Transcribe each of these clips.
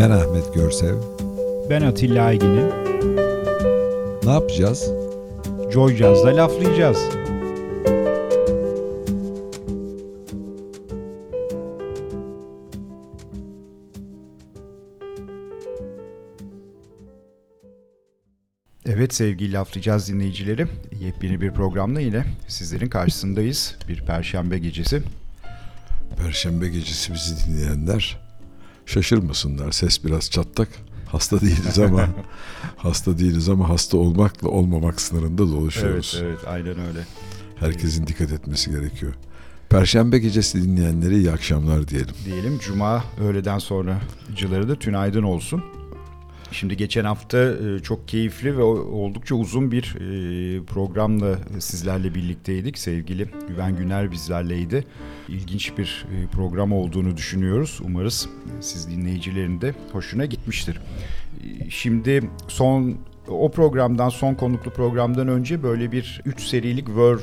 Ben Ahmet Görsev. Ben Atilla Aygin'im. Ne yapacağız? Joy Jazz'da laflayacağız. Evet sevgili laflayacağız dinleyicileri. Yepyeni bir programla yine sizlerin karşısındayız. Bir perşembe gecesi. Perşembe gecesi bizi dinleyenler şaşırmasınlar. Ses biraz çatlak. Hasta değiliz ama hasta değiliz ama hasta olmakla olmamak sınırında dolaşıyoruz. Evet, evet aynen öyle. Herkesin dikkat etmesi gerekiyor. Perşembe gecesi dinleyenlere iyi akşamlar diyelim. Diyelim Cuma öğleden sonracıları da tünaydın olsun. Şimdi geçen hafta e, çok keyifli ve oldukça uzun bir e, programla sizlerle birlikteydik. Sevgili Güven Güner bizlerleydi. İlginç bir e, program olduğunu düşünüyoruz. Umarız siz dinleyicilerin de hoşuna gitmiştir. Şimdi son o programdan son konuklu programdan önce böyle bir 3 serilik Verve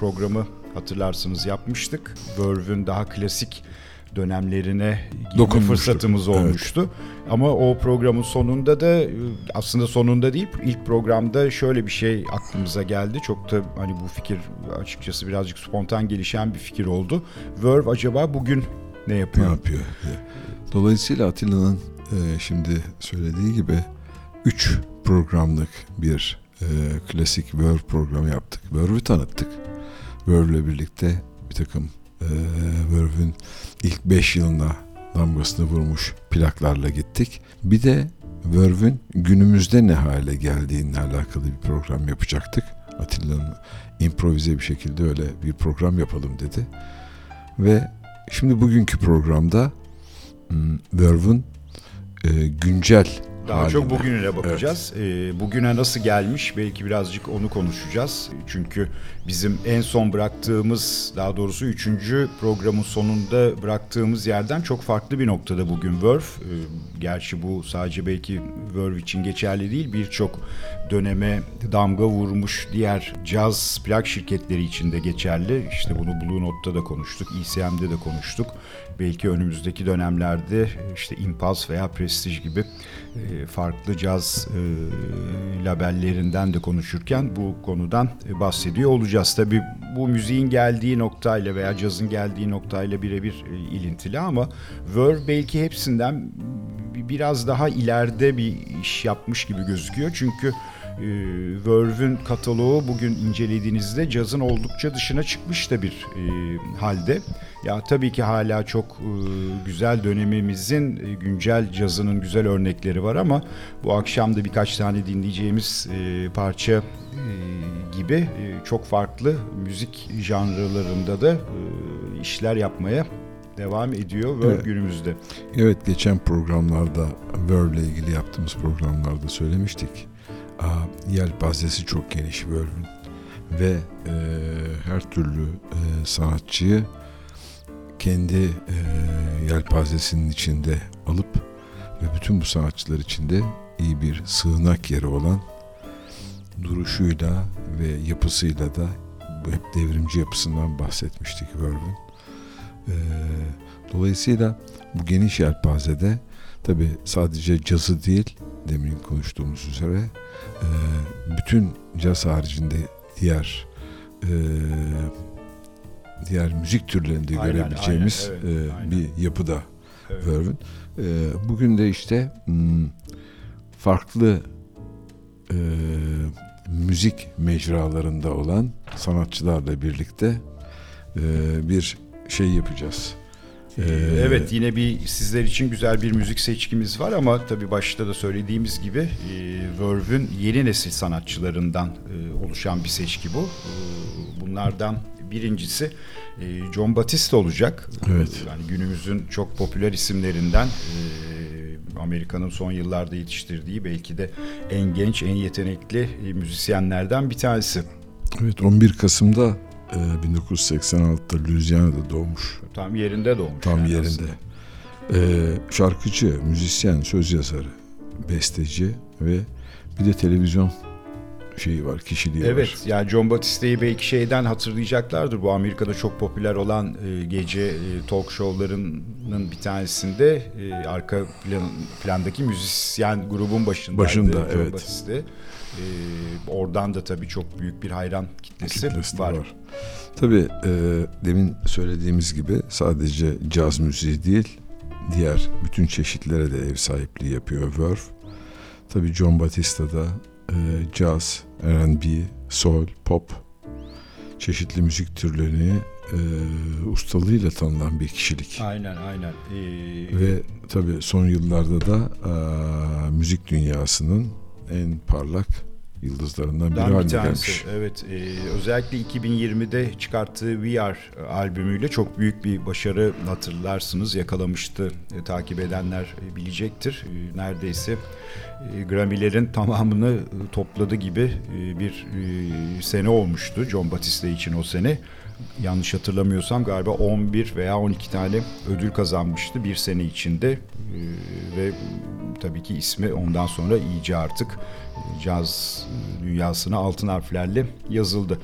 programı hatırlarsınız yapmıştık. Verve'ün daha klasik dönemlerine girme fırsatımız olmuştu. Evet. Ama o programın sonunda da aslında sonunda değil ilk programda şöyle bir şey aklımıza geldi. Çok da hani bu fikir açıkçası birazcık spontan gelişen bir fikir oldu. Verve acaba bugün ne yapıyor? Ne yapıyor? Dolayısıyla Atilla'nın e, şimdi söylediği gibi 3 programlık bir e, klasik Verve programı yaptık. Verve'ü tanıttık. Verve'le birlikte bir takım e, Verve'ün ilk 5 yılına damgasını vurmuş plaklarla gittik. Bir de Verve'ün günümüzde ne hale geldiğinle alakalı bir program yapacaktık. Atilla'nın improvize bir şekilde öyle bir program yapalım dedi. Ve şimdi bugünkü programda hmm, Verve'ün e, güncel daha halinde. çok bugününe bakacağız. Evet. Ee, bugüne nasıl gelmiş belki birazcık onu konuşacağız. Çünkü bizim en son bıraktığımız daha doğrusu üçüncü programın sonunda bıraktığımız yerden çok farklı bir noktada bugün Verve. Ee, gerçi bu sadece belki Verve için geçerli değil birçok döneme damga vurmuş diğer caz plak şirketleri için de geçerli. İşte bunu Blue Note'da da konuştuk, ECM'de de konuştuk. Belki önümüzdeki dönemlerde işte Impulse veya Prestige gibi e, farklı caz e, labellerinden de konuşurken bu konudan bahsediyor olacağız. Tabii bu müziğin geldiği noktayla veya cazın geldiği noktayla birebir e, ilintili ama Verve belki hepsinden biraz daha ileride bir iş yapmış gibi gözüküyor. Çünkü e, Verve'ün kataloğu bugün incelediğinizde cazın oldukça dışına çıkmış da bir e, halde. Ya tabii ki hala çok e, güzel dönemimizin e, güncel cazının güzel örnekleri var ama bu akşam da birkaç tane dinleyeceğimiz e, parça e, gibi e, çok farklı müzik janrlarında da e, işler yapmaya devam ediyor Verve evet. günümüzde. Evet geçen programlarda Verve ile ilgili yaptığımız programlarda söylemiştik. Yelpazesi çok geniş Verve'ün ve e, her türlü e, sanatçıyı kendi e, yelpazesinin içinde alıp ve bütün bu sanatçılar içinde iyi bir sığınak yeri olan duruşuyla ve yapısıyla da hep devrimci yapısından bahsetmiştik Verve'ün. E, dolayısıyla bu geniş yelpazede tabi sadece cazı değil demin konuştuğumuz üzere e, bütün caz haricinde diğer e, diğer müzik türlerinde aynen, görebileceğimiz aynen, evet, e, aynen. bir yapıda evet. Verve'ün. E, bugün de işte hmm, farklı e, müzik mecralarında olan sanatçılarla birlikte e, bir şey yapacağız. Ee, evet yine bir sizler için güzel bir müzik seçkimiz var ama tabii başta da söylediğimiz gibi e, Verve'ün yeni nesil sanatçılarından e, oluşan bir seçki bu. E, bunlardan birincisi e, John Batiste olacak. Evet. Yani günümüzün çok popüler isimlerinden e, Amerika'nın son yıllarda yetiştirdiği belki de en genç, en yetenekli e, müzisyenlerden bir tanesi. Evet 11 Kasım'da 1986'da ee, Louisiana'da doğmuş. Tam yerinde doğmuş. Tam yani yerinde. Ee, şarkıcı, müzisyen, söz yazarı, besteci ve bir de televizyon şeyi var, kişiliği evet, var. Evet, yani John Batiste'yi belki şeyden hatırlayacaklardır. Bu Amerika'da çok popüler olan e, gece e, talk show'larının bir tanesinde e, arka plan, plandaki müzisyen grubun başındaydı Başında, John evet. Batiste. E, oradan da tabii çok büyük bir hayran kitlesi, Kitlesi var. var. Tabii e, demin söylediğimiz gibi sadece caz müziği değil, diğer bütün çeşitlere de ev sahipliği yapıyor Verve. Tabii John Batista'da e, caz, R&B, soul, pop çeşitli müzik türlerini e, ustalığıyla tanınan bir kişilik. Aynen aynen. Ee, Ve tabii son yıllarda da e, müzik dünyasının en parlak yıldızlarından biri Dan bir haline tanesi. gelmiş. Evet, e, özellikle 2020'de çıkarttığı VR albümüyle çok büyük bir başarı hatırlarsınız yakalamıştı. E, takip edenler e, bilecektir. E, neredeyse e, Grammy'lerin tamamını e, topladı gibi e, bir e, sene olmuştu John Batiste için o sene. Yanlış hatırlamıyorsam galiba 11 veya 12 tane ödül kazanmıştı bir sene içinde E, ve tabii ki ismi ondan sonra iyice artık e, caz dünyasına altın harflerle yazıldı.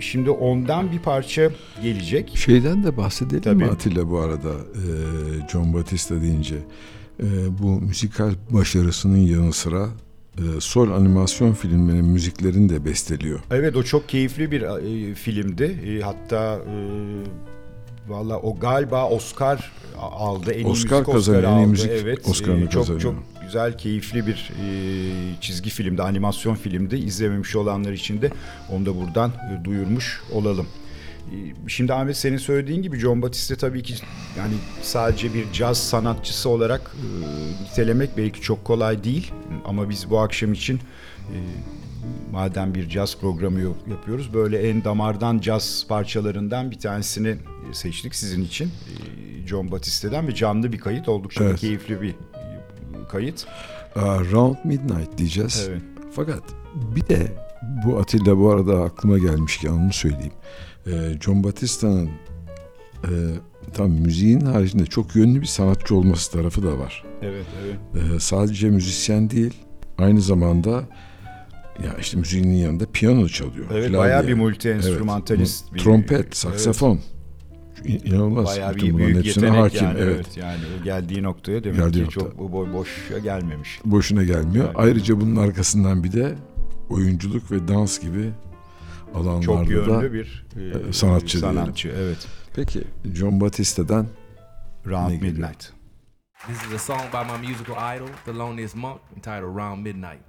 Şimdi ondan bir parça gelecek. Şeyden de bahsedelim mi Tabii. Atilla bu arada e, John Batista deyince. E, bu müzikal başarısının yanı sıra e, sol animasyon filmlerinin müziklerini de besteliyor. Evet o çok keyifli bir e, filmdi. E, hatta e, valla o galiba Oscar aldı. En iyi Oscar müzik kazanıyor, Oscar'ı en iyi aldı. müzik evet. Oscar'ını çok kazanıyor. çok güzel, keyifli bir e, çizgi filmdi, animasyon filmdi. İzlememiş olanlar için de onu da buradan e, duyurmuş olalım. E, Şimdi Ahmet senin söylediğin gibi John Batiste tabii ki yani sadece bir caz sanatçısı olarak e, nitelemek belki çok kolay değil ama biz bu akşam için e, madem bir caz programı yo- yapıyoruz böyle en damardan caz parçalarından bir tanesini e, seçtik sizin için E, John Batiste'den ve canlı bir kayıt oldukça Evet. keyifli bir kayıt. Aa, Round Midnight diyeceğiz. Evet. Fakat bir de bu Atilla bu arada aklıma gelmişken onu söyleyeyim. E, John Batista'nın e, tam müziğin haricinde çok yönlü bir sanatçı olması tarafı da var. Evet, evet. Ee, sadece müzisyen değil, aynı zamanda ya işte müziğinin yanında piyano çalıyor. Evet, klavye. bayağı bir multi enstrümantalist. Evet, bir- Trompet, saksafon. İ- İnanılmaz. Bayağı Bütün bir büyük hepsine yetenek hakim. yani. evet. Evet. Yani o geldiği noktaya demek Geldiği ki nokta. çok bu boy boşa gelmemiş. Boşuna gelmiyor. Evet. Ayrıca bunun arkasından bir de oyunculuk ve dans gibi alanlarda Çok yönlü da bir e, sanatçı diyelim. sanatçı evet. Peki John Batista'dan Round Ne geliyor? Midnight. This is a song by my musical idol, Thelonious Monk, entitled Round Midnight.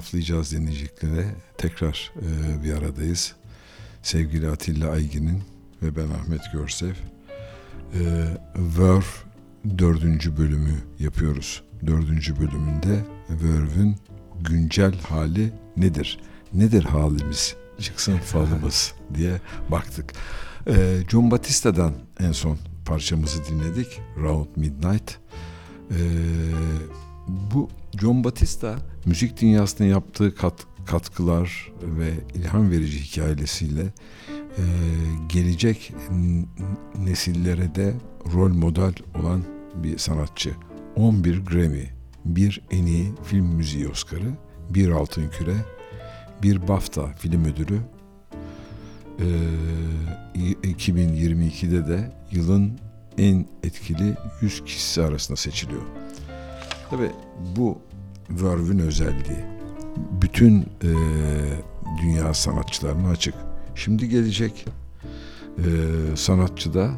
Laflayacağız dinleyeceklere. Tekrar e, bir aradayız. Sevgili Atilla Aygin'in ve ben Ahmet Görsev. E, Verve dördüncü bölümü yapıyoruz. Dördüncü bölümünde Verve'ün güncel hali nedir? Nedir halimiz? Çıksın falımız diye baktık. E, John Batista'dan en son parçamızı dinledik. Round Midnight. E, bu John Batista müzik dünyasına yaptığı kat, katkılar ve ilham verici hikayesiyle e, gelecek nesillere de rol model olan bir sanatçı. 11 Grammy, bir en iyi film müziği Oscar'ı, bir Altın Küre, bir BAFTA film ödülü. E, 2022'de de yılın en etkili 100 kişisi arasında seçiliyor. Tabi bu Verve'ün özelliği. Bütün e, dünya sanatçılarına açık. Şimdi gelecek e, sanatçı da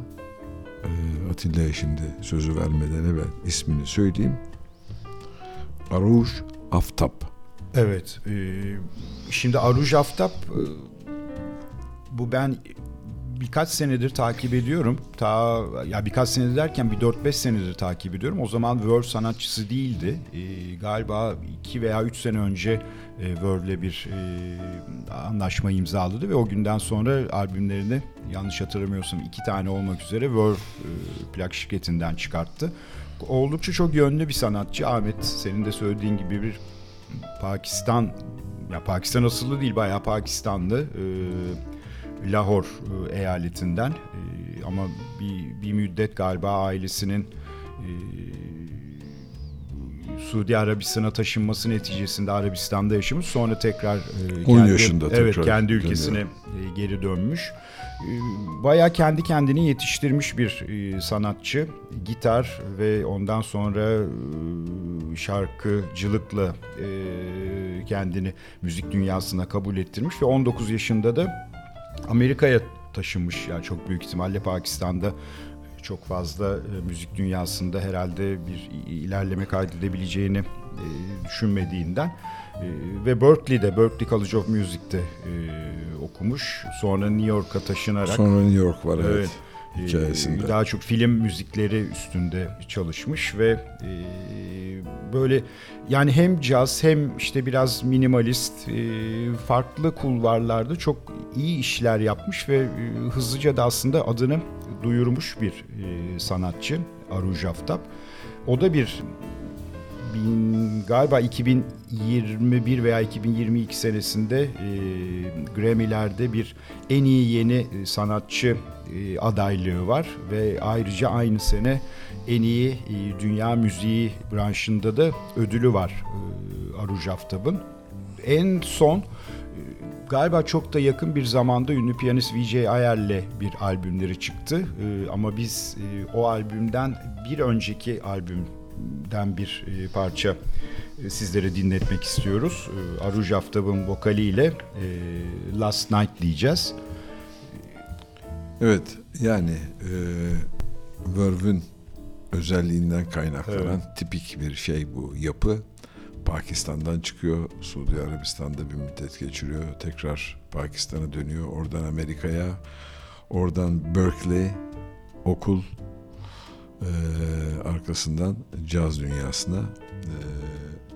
e, Atilla'ya şimdi sözü vermeden evvel ismini söyleyeyim. Aruj Aftap. Evet. E, şimdi Aruj Aftap e, bu ben birkaç senedir takip ediyorum. Ta ya birkaç senedir derken bir 4-5 senedir takip ediyorum. O zaman Verve sanatçısı değildi. E, galiba 2 veya 3 sene önce e, Verve'le bir e, anlaşma imzaladı ve o günden sonra albümlerini yanlış hatırlamıyorsam iki tane olmak üzere Verve e, plak şirketinden çıkarttı. Oldukça çok yönlü bir sanatçı. Ahmet senin de söylediğin gibi bir Pakistan ya Pakistan asıllı değil bayağı Pakistanlı. E, Lahor e, eyaletinden e, ama bir, bir müddet galiba ailesinin e, Suudi Arabistan'a taşınması neticesinde Arabistan'da yaşamış. Sonra tekrar e, 10 yaşında evet kendi ülkesine e, geri dönmüş. Bayağı kendi kendini yetiştirmiş bir sanatçı. Gitar ve ondan sonra şarkıcılıkla kendini müzik dünyasına kabul ettirmiş ve 19 yaşında da Amerika'ya taşınmış. Yani çok büyük ihtimalle Pakistan'da çok fazla e, müzik dünyasında herhalde bir ilerleme kaydedebileceğini e, düşünmediğinden e, ve Berkeley'de, Berkeley College of Music'te okumuş. Sonra New York'a taşınarak Sonra New York var evet. evet hikayesinde. Daha çok film müzikleri üstünde çalışmış ve böyle yani hem caz hem işte biraz minimalist farklı kulvarlarda çok iyi işler yapmış ve hızlıca da aslında adını duyurmuş bir sanatçı Aruj Aftap. O da bir bin, galiba 2021 veya 2022 senesinde e, Grammy'lerde bir en iyi yeni sanatçı e, adaylığı var ve ayrıca aynı sene en iyi e, dünya müziği branşında da ödülü var e, Aruj Aftab'ın. En son e, galiba çok da yakın bir zamanda ünlü piyanist Vijay Ayer'le bir albümleri çıktı. E, ama biz e, o albümden bir önceki albümden bir e, parça e, sizlere dinletmek istiyoruz. E, Aruj Aftab'ın vokaliyle e, Last Night diyeceğiz. Evet yani e, Verve'ün özelliğinden kaynaklanan evet. tipik bir şey bu yapı. Pakistan'dan çıkıyor, Suudi Arabistan'da bir müddet geçiriyor, tekrar Pakistan'a dönüyor, oradan Amerika'ya, oradan Berkeley okul, e, arkasından caz dünyasına, e,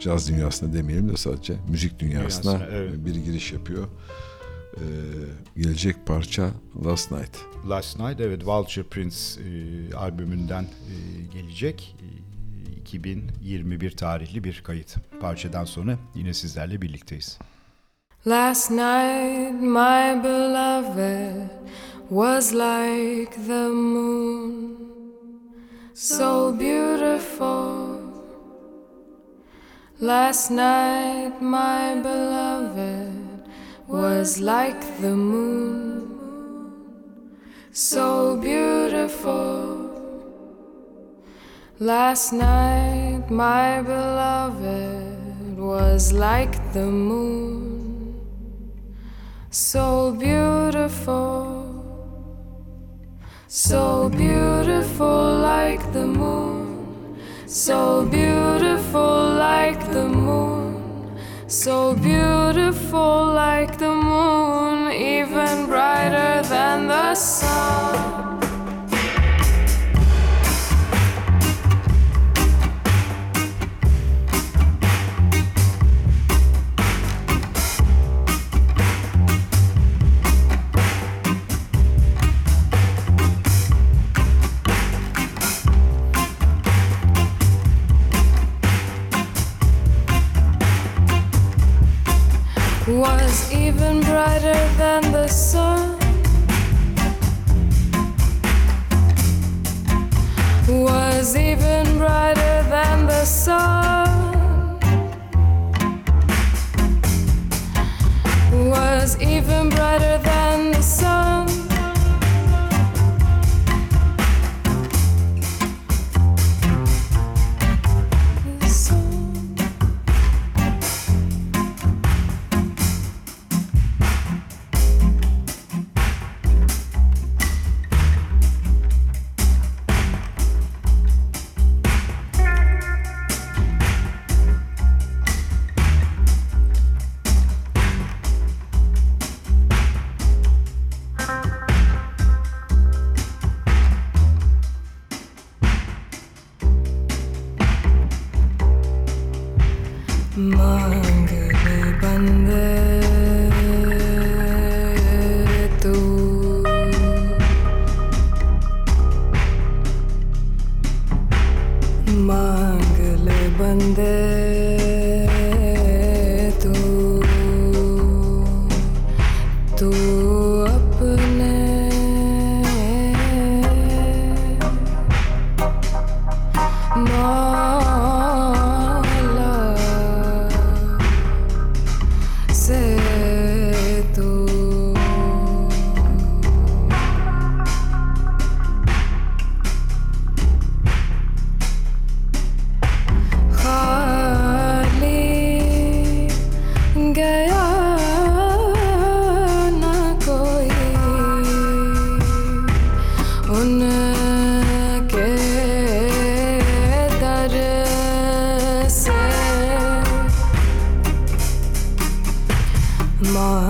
caz dünyasına demeyelim de sadece müzik dünyasına, dünyasına evet. bir giriş yapıyor. E, gelecek parça Last Night. Last Night evet Vulture Prince e, albümünden e, gelecek. E, 2021 tarihli bir kayıt. Parçadan sonra yine sizlerle birlikteyiz. Last night my beloved was like the moon So beautiful Last night my beloved was like the moon. So beautiful. Last night, my beloved was like the moon, so beautiful, so beautiful like the moon, so beautiful like the moon, so beautiful like the moon, even brighter than the sun. Grace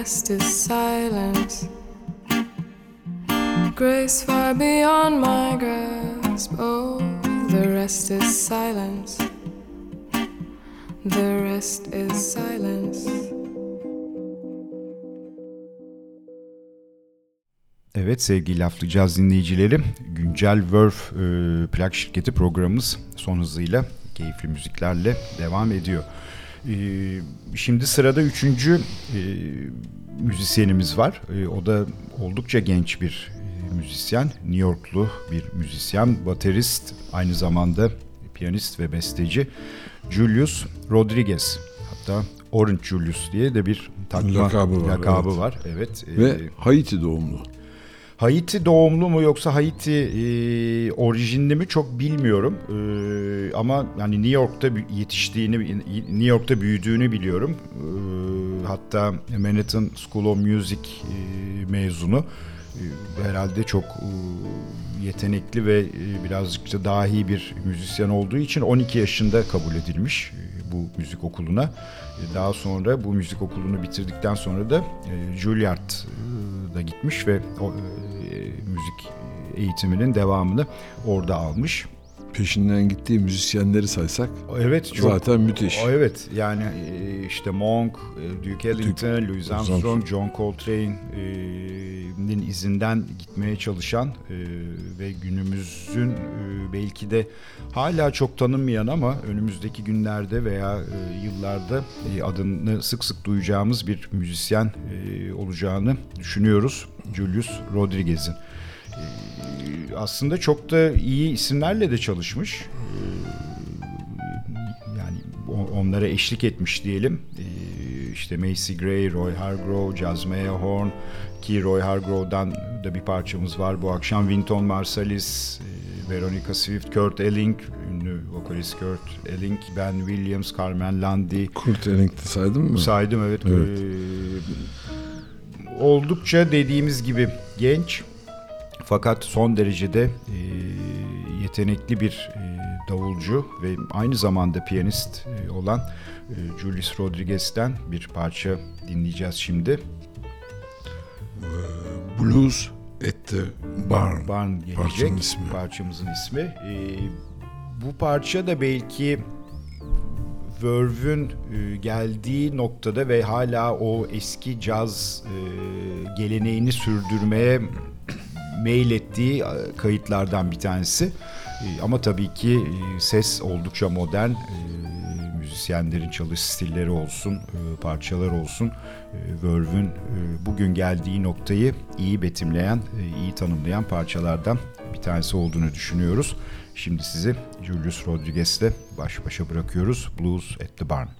rest is silence. grace far beyond my grasp. Oh, the rest is silence. The rest is silence. Evet sevgili laflayacağız dinleyicileri. Güncel Verve e, plak şirketi programımız son hızıyla keyifli müziklerle devam ediyor. E, şimdi sırada üçüncü e, müzisyenimiz var. E, o da oldukça genç bir e, müzisyen. New Yorklu bir müzisyen, baterist, aynı zamanda piyanist ve besteci Julius Rodriguez. Hatta Orange Julius diye de bir takma Lakabı var, lakabı evet. var. Evet. Ve Haiti doğumlu. Haiti doğumlu mu yoksa Haiti e, orijinli mi çok bilmiyorum. E, ama yani New York'ta yetiştiğini, New York'ta büyüdüğünü biliyorum. E, hatta Manhattan School of Music e, mezunu. E, herhalde çok e, yetenekli ve e, birazcık da dahi bir müzisyen olduğu için 12 yaşında kabul edilmiş e, bu müzik okuluna. E, Daha sonra bu müzik okulunu bitirdikten sonra da e, Juilliard'a gitmiş ve müzik eğitiminin devamını orada almış. Peşinden gittiği müzisyenleri saysak Evet çok zaten müthiş. Evet yani e, işte Monk, e, Duke Ellington, Louis Armstrong, John Coltrane'in izinden gitmeye çalışan e, ve günümüzün belki de hala çok tanınmayan ama önümüzdeki günlerde veya yıllarda adını sık sık duyacağımız bir müzisyen olacağını düşünüyoruz. Julius Rodriguez'in. E, aslında çok da iyi isimlerle de çalışmış. E, yani onlara eşlik etmiş diyelim. Ee, işte Macy Gray, Roy Hargrove, Jasmine Horn ki Roy Hargrove'dan da bir parçamız var bu akşam. Wynton Marsalis, e, Veronica Swift, Kurt Elling, ünlü vokalist Kurt Elling, Ben Williams, Carmen Lundy, Kurt Ellington saydın mı? Saydım evet. Evet. Ee, oldukça dediğimiz gibi genç fakat son derecede e, yetenekli bir e, davulcu ve aynı zamanda piyanist e, olan e, Julius Rodriguez'ten bir parça dinleyeceğiz şimdi. Blues at the Barn. Barn gelecek. Parçanın ismi. Parçamızın ismi. Ee, bu parça da belki Verve'ün e, geldiği noktada ve hala o eski caz e, geleneğini sürdürmeye meylettiği e, kayıtlardan bir tanesi. Ama tabii ki ses oldukça modern. Müzisyenlerin çalış stilleri olsun, parçalar olsun. Verve'ün bugün geldiği noktayı iyi betimleyen, iyi tanımlayan parçalardan bir tanesi olduğunu düşünüyoruz. Şimdi sizi Julius Rodriguez'le baş başa bırakıyoruz. Blues at the Barn.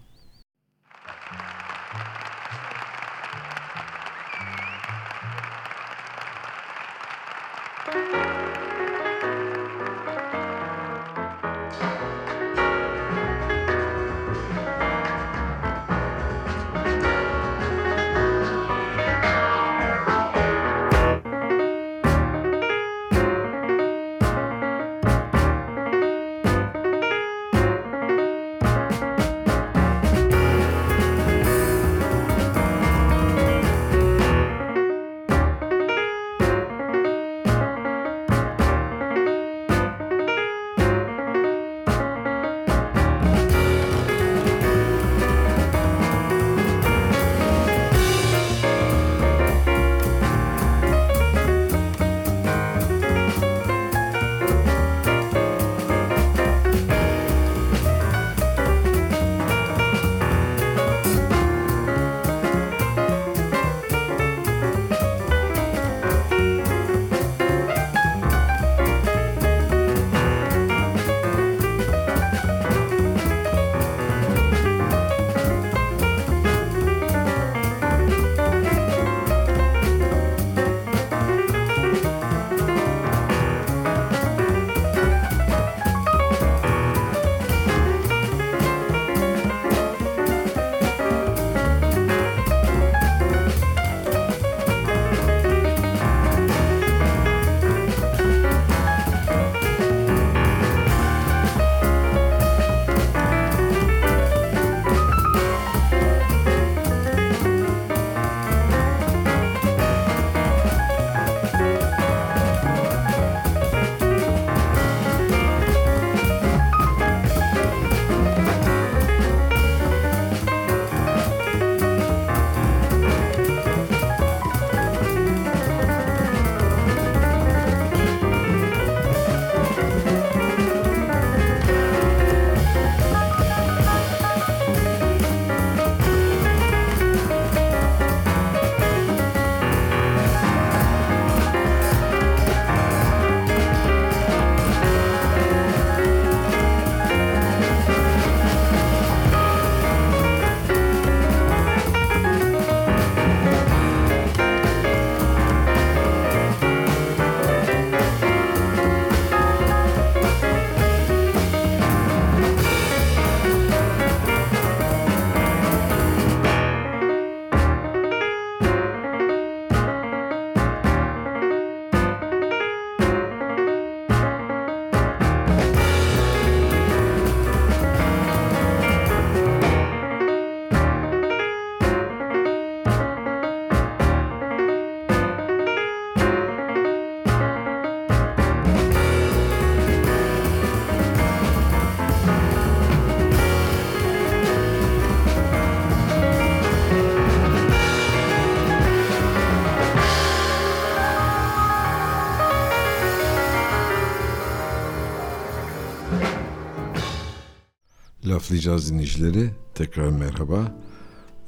Laflayacağız dinleyicileri. Tekrar merhaba.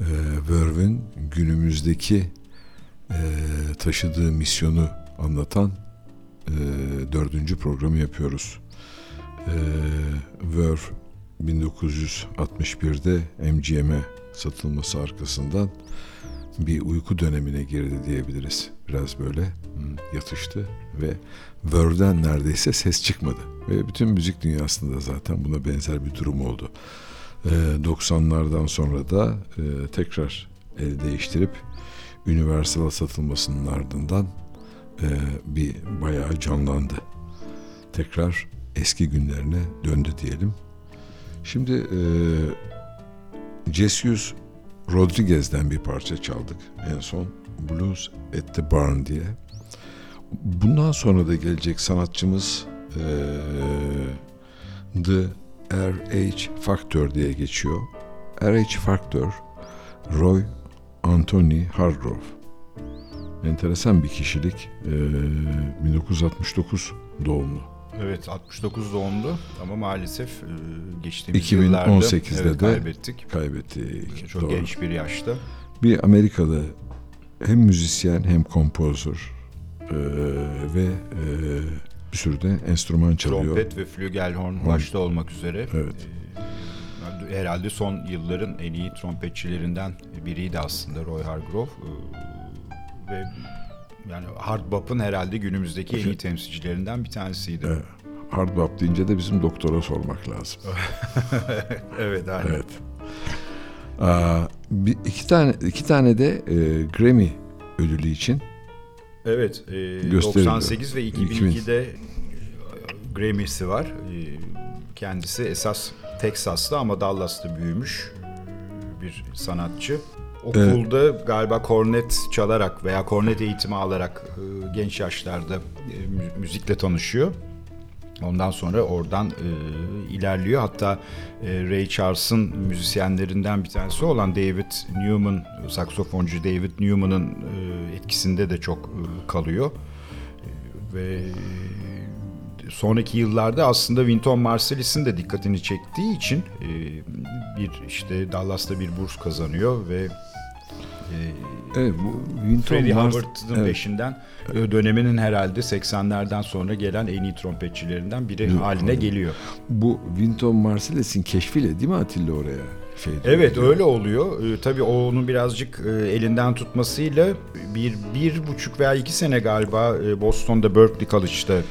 Ee, Verve'ün günümüzdeki e, taşıdığı misyonu anlatan e, dördüncü programı yapıyoruz. E, Verve 1961'de MGM'e satılması arkasından bir uyku dönemine girdi diyebiliriz. Biraz böyle yatıştı ve Verve'den neredeyse ses çıkmadı. Ve bütün müzik dünyasında zaten buna benzer bir durum oldu. Ee, 90'lardan sonra da e, tekrar el değiştirip Universal'a satılmasının ardından e, bir bayağı canlandı. Tekrar eski günlerine döndü diyelim. Şimdi e, Jesus Rodriguez'den bir parça çaldık en son. Blues at the Barn diye. Bundan sonra da gelecek sanatçımız e, The RH Factor diye geçiyor. RH Factor Roy Anthony Hargrove. Enteresan bir kişilik. E, 1969 doğumlu. Evet 69 doğumlu ama maalesef e, geçtiğimiz 2018'de yıllarda evet, de kaybettik. Kaybettik. Çok Doğru. genç bir yaşta. Bir Amerikalı hem müzisyen hem kompozör e, ve e, bir sürü de enstrüman çalıyor. Trompet ve flügelhorn başta olmak üzere. Evet. e, herhalde son yılların en iyi trompetçilerinden biriydi aslında Roy Hargrove. E, ve yani hard bop'un herhalde günümüzdeki en iyi temsilcilerinden bir tanesiydi. Evet. Hard bop deyince de bizim doktora sormak lazım. evet, aynen. Evet. Aa, bir, iki tane iki tane de e, Grammy ödülü için Evet, e, Gösteriliyor. 98 ve 2002'de Grammy'si var. E, kendisi esas Texas'ta ama Dallas'ta büyümüş e, bir sanatçı. Okulda galiba kornet çalarak veya kornet eğitimi alarak e, genç yaşlarda e, mü- müzikle tanışıyor. Ondan sonra oradan e, ilerliyor. Hatta e, Ray Charles'ın müzisyenlerinden bir tanesi olan David Newman, saksofoncu David Newman'ın e, etkisinde de çok e, kalıyor. E, ve e, sonraki yıllarda aslında Wynton Marsalis'in de dikkatini çektiği için e, bir işte Dallas'ta bir burs kazanıyor ve evet, bu Wynton Freddie Mars- Hubbard'ın evet, peşinden e, döneminin herhalde 80'lerden sonra gelen en iyi trompetçilerinden biri haline geliyor. bu Wynton Marsalis'in keşfiyle değil mi Atilla oraya? Şey Evet öyle oluyor. Ee, tabii o onu birazcık e, elinden tutmasıyla bir, bir buçuk veya iki sene galiba e, Boston'da Berkeley College'da e,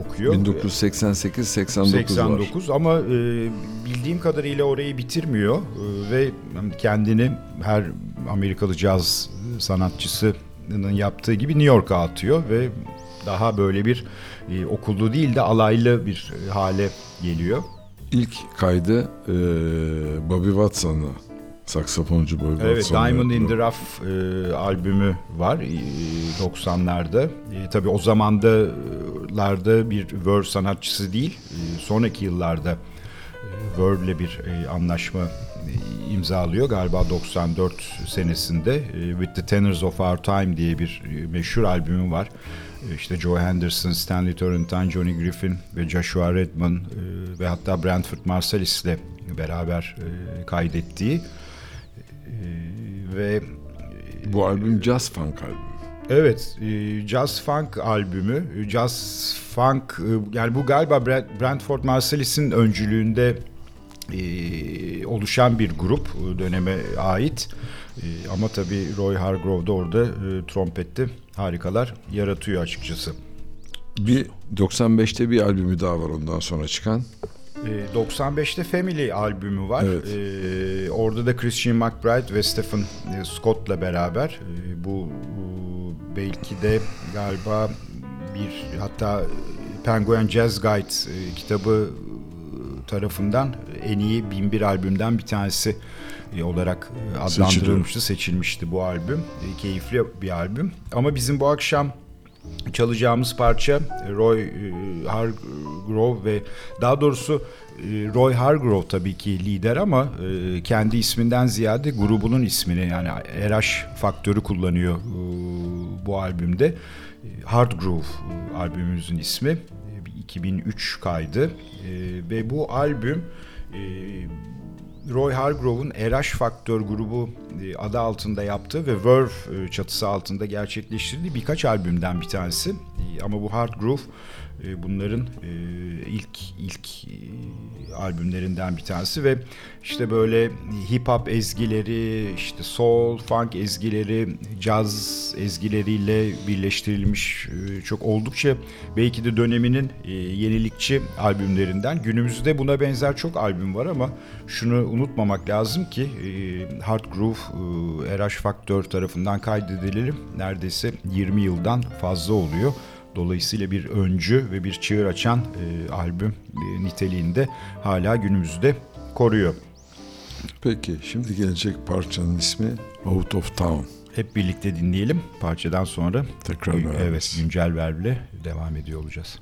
okuyor. 1988-89 var. 89 ama e, bildiğim kadarıyla orayı bitirmiyor E, ve kendini her Amerikalı caz sanatçısının yaptığı gibi New York'a atıyor ve daha böyle bir e, okullu değil de alaylı bir e, hale geliyor. İlk kaydı e, Bobby Watson'la. Saksafoncu Bobby Evet, Watson'la Diamond in the. Rough e, albümü var e, 90'larda. E, tabii o zamandalarda bir Verve sanatçısı değil, e, sonraki yıllarda Verve'le bir e, anlaşma imzalıyor. Galiba 94 senesinde e, With the Tenors of Our Time diye bir e, meşhur albümü var. E, İşte Joe Henderson, Stanley Turrentine, Johnny Griffin ve Joshua Redman e, ve hatta Brentford Marsalis ile beraber e, kaydettiği ee, ve Bu albüm Jazz Funk albümü. evet Jazz Funk albümü Jazz Funk yani bu galiba Brent- Brentford Marsalis'in öncülüğünde e, oluşan bir grup e, döneme ait E, ama tabii Roy Hargrove da orada e, trompette harikalar yaratıyor açıkçası. Bir 95'te bir albümü daha var ondan sonra çıkan. E, 95'te Family albümü var. Evet. E, orada da Christian McBride ve Stephen Scott'la beraber e, bu, belki de galiba bir hatta Penguin Jazz Guide e, kitabı tarafından en iyi 1001 albümden bir tanesi e, olarak e, adlandırılmıştı, seçilmişti bu albüm. E, keyifli bir albüm. Ama bizim bu akşam çalacağımız parça Roy Hargrove ve daha doğrusu Roy Hargrove tabii ki lider ama kendi isminden ziyade grubunun ismini yani RH faktörü kullanıyor bu albümde. Hard Groove albümümüzün ismi. E, bir 2003 kaydı ve bu albüm Roy Hargrove'un RH Faktör grubu e, adı altında yaptığı ve Verve e, çatısı altında gerçekleştirdiği birkaç albümden bir tanesi. E, ama bu Hard Groove bunların ilk ilk albümlerinden bir tanesi ve işte böyle hip hop ezgileri, işte soul, funk ezgileri, jazz ezgileriyle birleştirilmiş çok oldukça belki de döneminin yenilikçi albümlerinden. Günümüzde buna benzer çok albüm var ama şunu unutmamak lazım ki Hard Groove RH Faktör tarafından kaydedilir neredeyse 20 yıldan fazla oluyor. Dolayısıyla bir öncü ve bir çığır açan e, albüm e, niteliğinde hala günümüzde koruyor. Peki şimdi gelecek parçanın ismi Out of Town. Hep birlikte dinleyelim. Parçadan sonra tekrar beraberiz. Evet, güncel verle devam ediyor olacağız.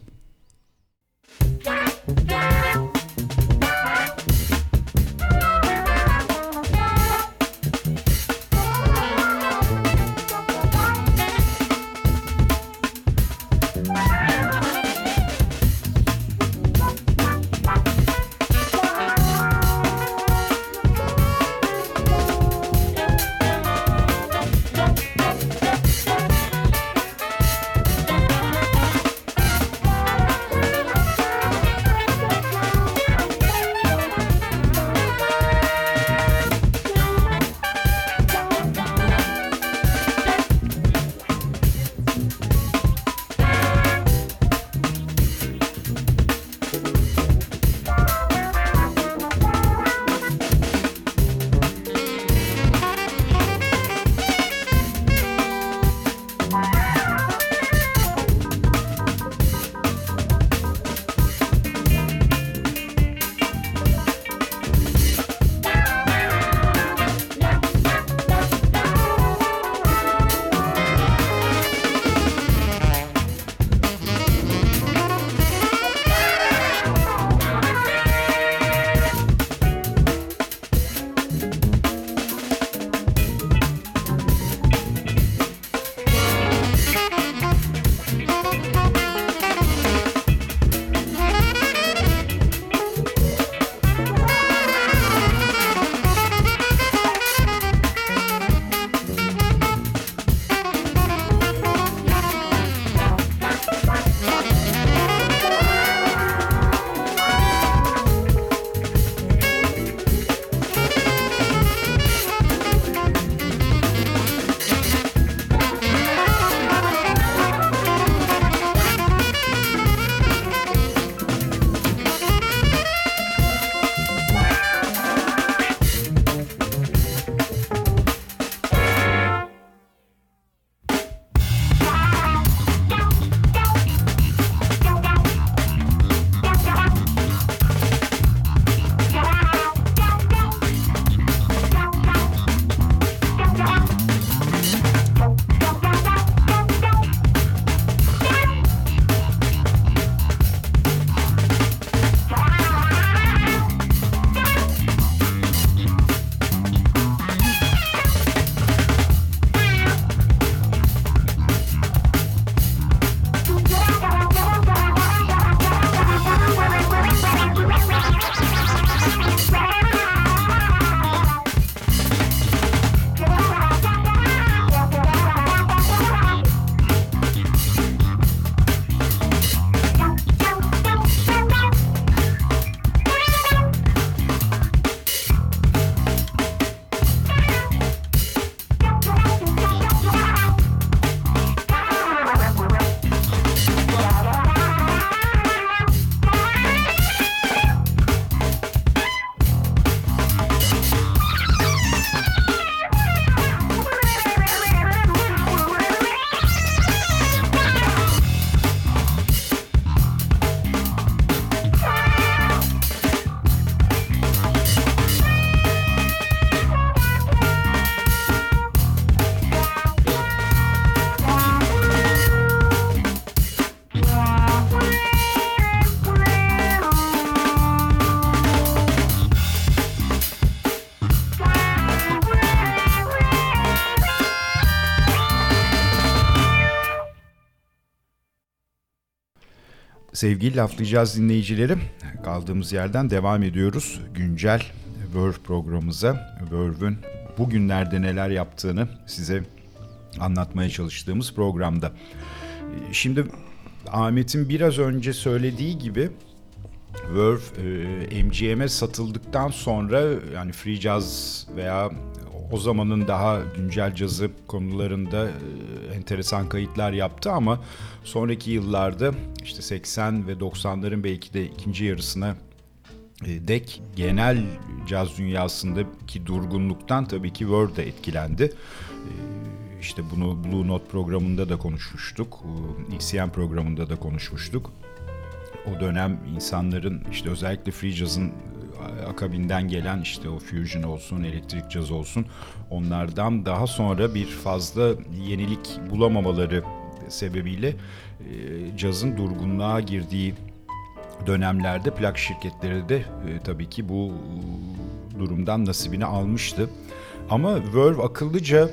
Sevgili laflayacağız dinleyicileri. Kaldığımız yerden devam ediyoruz. Güncel Verve programımıza. Verve'ün bugünlerde neler yaptığını size anlatmaya çalıştığımız programda. Şimdi Ahmet'in biraz önce söylediği gibi Verve e, MGM'e satıldıktan sonra yani free jazz veya o zamanın daha güncel cazı konularında e, enteresan kayıtlar yaptı ama sonraki yıllarda işte 80 ve 90'ların belki de ikinci yarısına e, dek genel caz dünyasındaki durgunluktan tabii ki Verve de etkilendi. E, işte bunu Blue Note programında da konuşmuştuk. ECM programında da konuşmuştuk. O dönem insanların işte özellikle free jazz'ın akabinden gelen işte o fusion olsun, elektrik caz olsun onlardan daha sonra bir fazla yenilik bulamamaları sebebiyle e, cazın durgunluğa girdiği dönemlerde plak şirketleri de e, tabii ki bu durumdan nasibini almıştı. Ama Verve akıllıca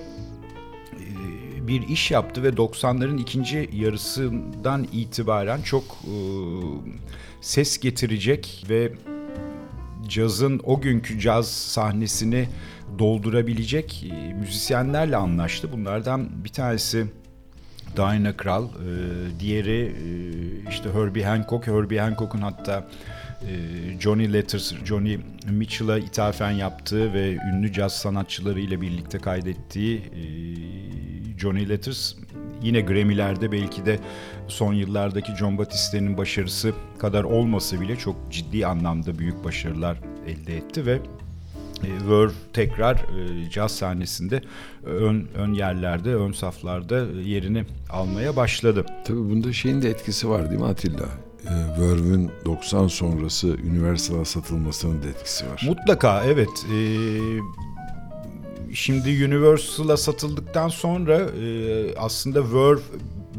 e, bir iş yaptı ve 90'ların ikinci yarısından itibaren çok e, ses getirecek ve cazın o günkü caz sahnesini doldurabilecek e, müzisyenlerle anlaştı. Bunlardan bir tanesi Diana Krall, e, diğeri e, işte Herbie Hancock. Herbie Hancock'un hatta Johnny Letters, Johnny Mitchell'a ithafen yaptığı ve ünlü caz sanatçıları ile birlikte kaydettiği Johnny Letters yine Grammy'lerde belki de son yıllardaki John Batiste'nin başarısı kadar olmasa bile çok ciddi anlamda büyük başarılar elde etti ve e, Verve tekrar e, caz sahnesinde ön, ön yerlerde, ön saflarda yerini almaya başladı. Tabii bunda şeyin de etkisi var değil mi Atilla? E, Verve'ün 90 sonrası Universal'a satılmasının da etkisi var. Mutlaka evet. E, şimdi Universal'a satıldıktan sonra e, aslında Verve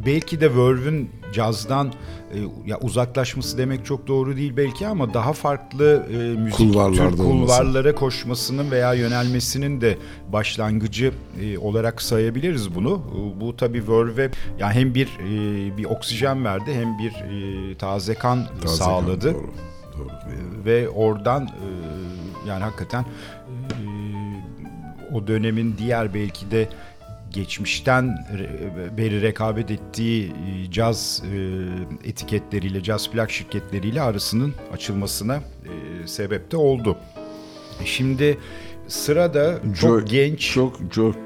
belki de Verve'ün cazdan e, ya uzaklaşması demek çok doğru değil belki ama daha farklı e, müzik tür kulvarlara koşmasının veya yönelmesinin de başlangıcı e, olarak sayabiliriz bunu. E, bu tabii Verve yani hem bir e, bir oksijen verdi hem bir e, taze kan taze sağladı. Kan, doğru, doğru. E, ve oradan e, yani hakikaten e, o dönemin diğer belki de geçmişten beri rekabet ettiği e, caz e, etiketleriyle, caz plak şirketleriyle arasının açılmasına e, sebep de oldu. Şimdi sırada çok Joy, genç... Çok, çok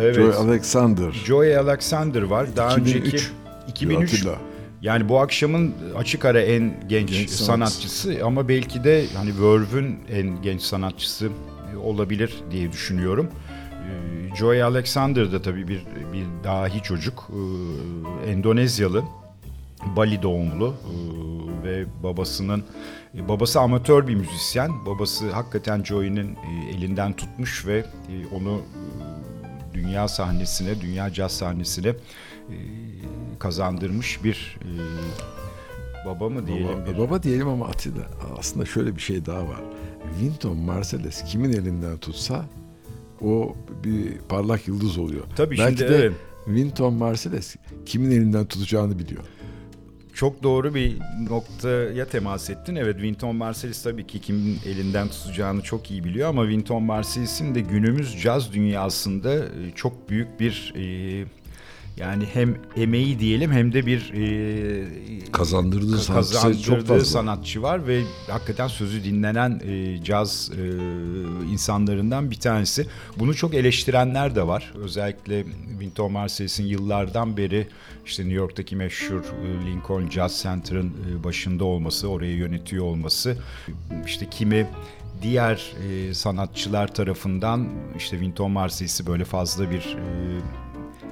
Evet, Joy Alexander. Joy Alexander var. Daha 2003. önceki... 2003. Atilla. Yani bu akşamın açık ara en genç, genç sanatçısı ama belki de hani Verve'ün en genç sanatçısı olabilir diye düşünüyorum. Joey Alexander da tabii bir, bir dahi çocuk. Ee, Endonezyalı. Bali doğumlu ee, ve babasının babası amatör bir müzisyen. Babası hakikaten Joey'nin e, elinden tutmuş ve e, onu e, dünya sahnesine, dünya caz sahnesine kazandırmış bir baba mı diyelim? Baba, bir... baba diyelim ama Atilla aslında şöyle bir şey daha var. Winton Marsalis kimin elinden tutsa o bir parlak yıldız oluyor. Tabii Belki şimdi de evet. Winton Marsalis kimin elinden tutacağını biliyor. Çok doğru bir noktaya temas ettin. Evet Winton Marsalis tabii ki kimin elinden tutacağını çok iyi biliyor ama Winton Marsalis'in de günümüz caz dünyasında e, çok büyük bir e, yani hem emeği diyelim hem de bir e, kazandırdığı, kazandırdığı çok fazla. sanatçı var ve hakikaten sözü dinlenen e, caz e, insanlarından bir tanesi. Bunu çok eleştirenler de var. Özellikle Wynton Marsalis'in yıllardan beri işte New York'taki meşhur e, Lincoln Jazz Center'ın e, başında olması, orayı yönetiyor olması. işte kimi diğer e, sanatçılar tarafından işte Wynton Marsalis'i böyle fazla bir e,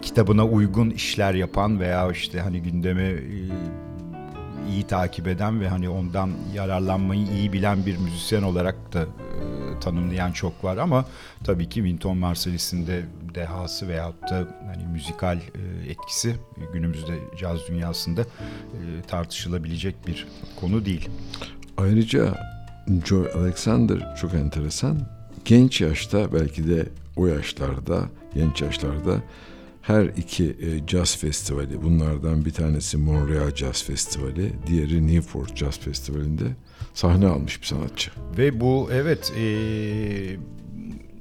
kitabına uygun işler yapan veya işte hani gündemi e, iyi takip eden ve hani ondan yararlanmayı iyi bilen bir müzisyen olarak da e, tanımlayan çok var ama tabii ki Winton Marsalis'in de dehası veyahut da hani müzikal e, etkisi günümüzde caz dünyasında tartışılabilecek bir konu değil. Ayrıca Joy Alexander çok enteresan. Genç yaşta belki de o yaşlarda, genç yaşlarda her iki e, jazz festivali bunlardan bir tanesi Montreal Jazz Festivali, diğeri Newport Jazz Festivali'nde sahne almış bir sanatçı. Ve bu evet e,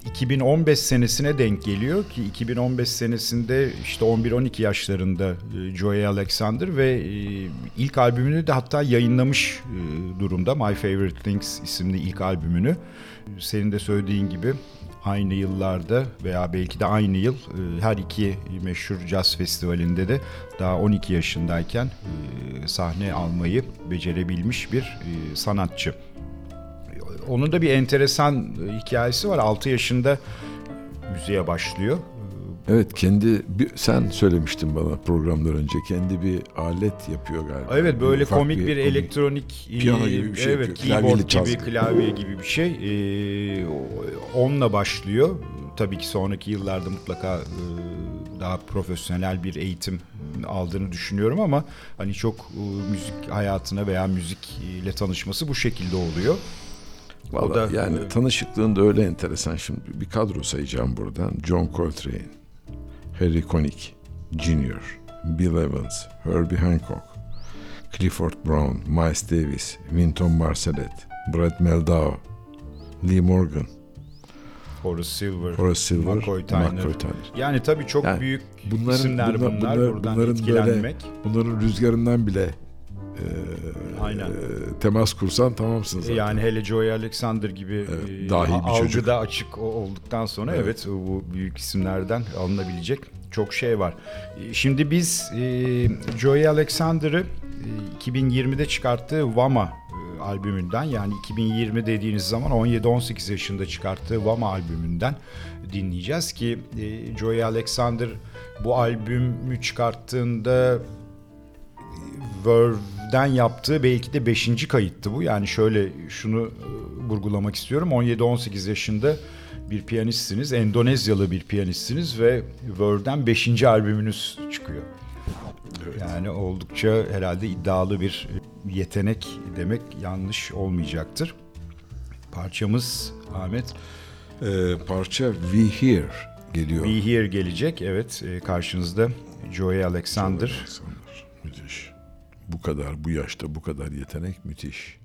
2015 senesine denk geliyor ki 2015 senesinde işte 11-12 yaşlarında e, Joey Alexander ve e, ilk albümünü de hatta yayınlamış e, durumda My Favorite Things isimli ilk albümünü. Senin de söylediğin gibi aynı yıllarda veya belki de aynı yıl her iki meşhur jazz festivalinde de daha 12 yaşındayken sahne almayı becerebilmiş bir sanatçı. Onun da bir enteresan hikayesi var. 6 yaşında müziğe başlıyor. Evet kendi bir, sen söylemiştin bana programlar önce kendi bir alet yapıyor galiba. Evet böyle Ufak komik bir, elektronik piyano gibi bir şey evet yapıyor. keyboard gibi klavye gibi bir şey. Ee, onunla başlıyor. Tabii ki sonraki yıllarda mutlaka e, daha profesyonel bir eğitim aldığını düşünüyorum ama hani çok e, müzik hayatına veya müzikle tanışması bu şekilde oluyor. Vallahi da- yani e, tanışıklığın da öyle enteresan. Şimdi bir kadro sayacağım buradan. John Coltrane, Harry Connick Jr., Bill Evans, Herbie Hancock, Clifford Brown, Miles Davis, Wynton Marsalet, Brad Meldau, Lee Morgan, Horace Silver, Horace Silver, McCoy Tyner. McCoy Tyner. Yani tabii çok Yani büyük bunların- isimler bunlar- bunlar. bunlar- Buradan bunların etkilenmek. Bunların rüzgarından bile e, Aynen. e, temas kursan tamamsın zaten. Yani hele Joey Alexander gibi Evet, e, dahi bir algıda çocuk. açık olduktan sonra evet. Evet. bu büyük isimlerden alınabilecek çok şey var. E, Şimdi biz e, Joey Alexander'ı e, 2020'de çıkarttığı Vama albümünden yani 2020 dediğiniz zaman 17-18 yaşında çıkarttığı Vama albümünden dinleyeceğiz ki e, Joey Alexander bu albümü çıkarttığında Verve'den yaptığı belki de 5. kayıttı bu. Yani şöyle şunu e, vurgulamak istiyorum. 17-18 yaşında bir piyanistsiniz. Endonezyalı bir piyanistsiniz ve Verve'den 5. albümünüz çıkıyor. Yani oldukça herhalde iddialı bir yetenek demek yanlış olmayacaktır. Parçamız Ahmet E, parça We Here geliyor. Be Here gelecek. Evet e, karşınızda Joey Alexander. Alexander. Müthiş. Bu kadar, bu yaşta bu kadar yetenek müthiş.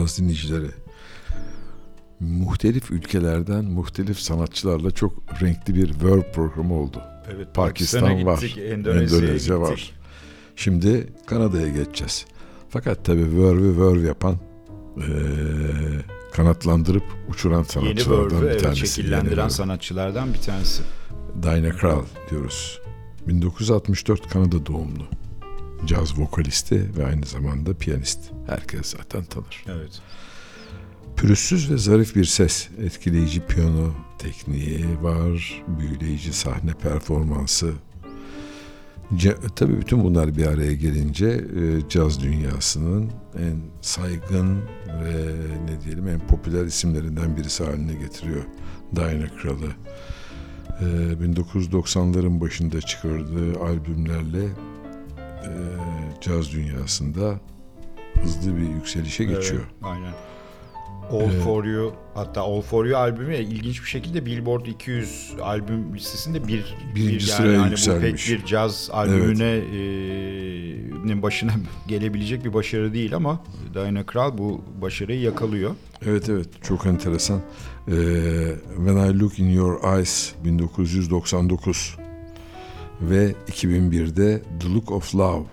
Laflayacağız dinleyicileri. Muhtelif ülkelerden muhtelif sanatçılarla çok renkli bir Verb programı oldu. Evet, Pakistan var, gittik, Endonezya'ya Endonezya gittik. var. Şimdi Kanada'ya geçeceğiz. Fakat tabii Verve'ü Verve yapan eee, kanatlandırıp uçuran Yeni sanatçılardan Verve'ü bir evet, tanesi. şekillendiren Yeni sanatçılardan bir tanesi. Dinah Krall diyoruz. 1964 Kanada doğumlu. Caz vokalisti ve aynı zamanda piyanist. Herkes zaten tanır. Evet. Pürüzsüz ve zarif bir ses, etkileyici piyano tekniği var, büyüleyici sahne performansı. Ce- tabii bütün bunlar bir araya gelince e, caz dünyasının en saygın ve ne diyelim en popüler isimlerinden birisi haline getiriyor Dinah Krall'ı. E, 1990'ların başında çıkardığı albümlerle e, caz dünyasında hızlı bir yükselişe geçiyor. Evet, aynen. All Evet. For You hatta All For You albümü ilginç bir şekilde Billboard 200 albüm listesinde bir Birinci bir sıraya hani yükselmiş. Bu pek bir caz albümüne e, nin başına gelebilecek bir başarı değil ama Diana Krall bu başarıyı yakalıyor. Evet evet çok enteresan. Ee, When I Look in Your Eyes 1999 ve 2001'de The Look of Love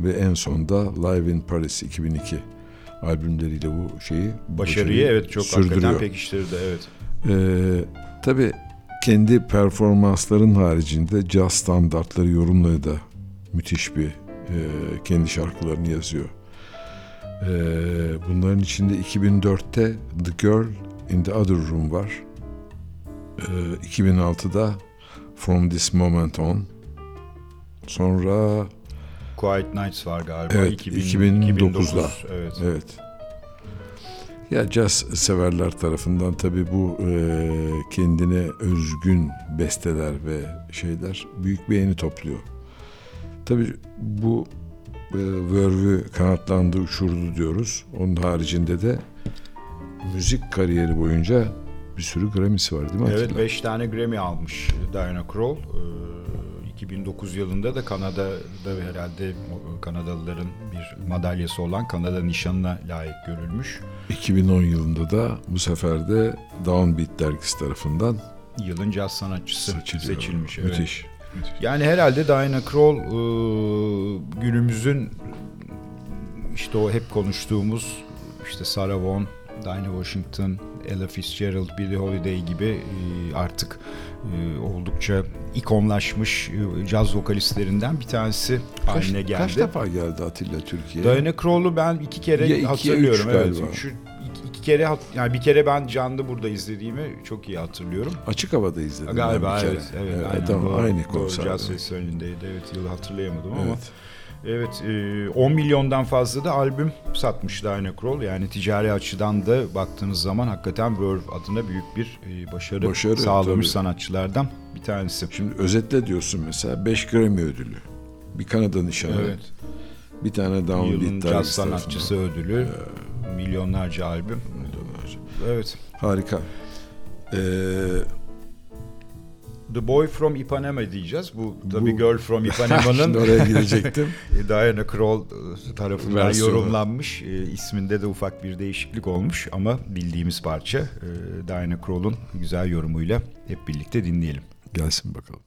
ve en sonda Live in Paris 2002 albümleriyle bu şeyi Başarıyı evet çok hakikaten sürdürüyor. pekiştirdi evet. Ee, tabii kendi performansların haricinde caz standartları yorumları da müthiş bir e, kendi şarkılarını yazıyor. Ee, bunların içinde 2004'te The Girl in the Other Room var. Ee, 2006'da From This Moment On. Sonra Quiet Nights var galiba. Evet, 2000, 2009'da. 2009, Evet. Evet. Ya caz severler tarafından tabii bu e, kendine özgün besteler ve şeyler büyük beğeni topluyor. Tabii bu e, Verve'ü kanatlandı, uçurdu diyoruz. Onun haricinde de müzik kariyeri boyunca bir sürü Grammy'si var değil mi Evet Atilla? 5 tane Grammy almış Diana Krall. Ee, 2009 yılında da Kanada'da herhalde Kanadalıların bir madalyası olan Kanada nişanına layık görülmüş. 2010 yılında da bu sefer de Downbeat dergisi tarafından Yılın caz sanatçısı seçiliyor. seçilmiş. Evet. Müthiş. Yani herhalde Diana Krall e, günümüzün işte o hep konuştuğumuz işte Sarah Vaughan, Dinah Washington, Ella Fitzgerald, Billie Holiday gibi e, artık e, oldukça ikonlaşmış e, caz vokalistlerinden bir tanesi Kaç, haline geldi. kaç defa geldi Atilla Türkiye'ye? Diana Krall'u ben iki kere Ya hatırlıyorum. üç evet. Şu iki, iki kere yani bir kere ben canlı burada izlediğimi çok iyi hatırlıyorum. Açık havada izledim Galiba kere. evet. Evet, aynen. tamam, Doğru, aynı doğru, konserde. Caz festivalindeydi. Evet yılı hatırlayamadım ama. Evet. Evet, e, 10 milyondan fazla da albüm satmış Diana Krall. Yani ticari açıdan da baktığınız zaman hakikaten Verve adına büyük bir e, başarı, Başarı, sağlamış tabii. sanatçılardan bir tanesi. Şimdi özetle diyorsun mesela 5 Grammy ödülü. Bir Kanada nişanı. Evet, Bir tane Downbeat dergisi sanatçısı ödülü, milyonlarca albüm. tarafından. Evet. Harika. Ee, The Boy from Ipanema diyeceğiz. Bu tabii Bu- Girl from Ipanema'nın oraya gidecektim. Diana Krall e, tarafından Versiyonu. yorumlanmış. E, isminde de ufak bir değişiklik olmuş ama bildiğimiz parça e, Diana Krall'un güzel yorumuyla hep birlikte dinleyelim. Gelsin bakalım.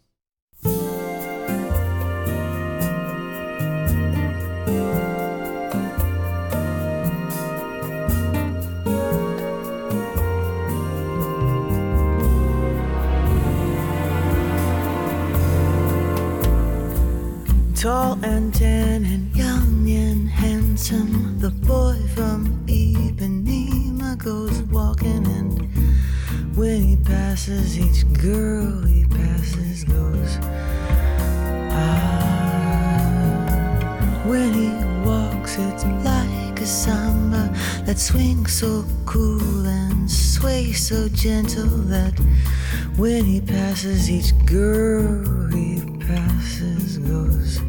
Tall and tan and young and handsome, the boy from Ipanema goes walking, and when he passes each girl he passes goes. Ah, when he walks, it's like a samba that swings so cool and sways so gentle that when he passes each girl he passes goes.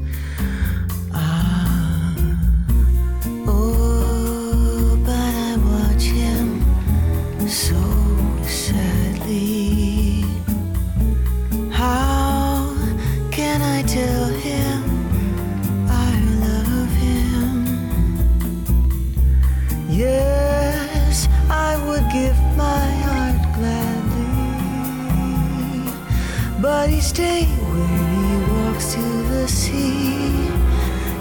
When he walks to the sea.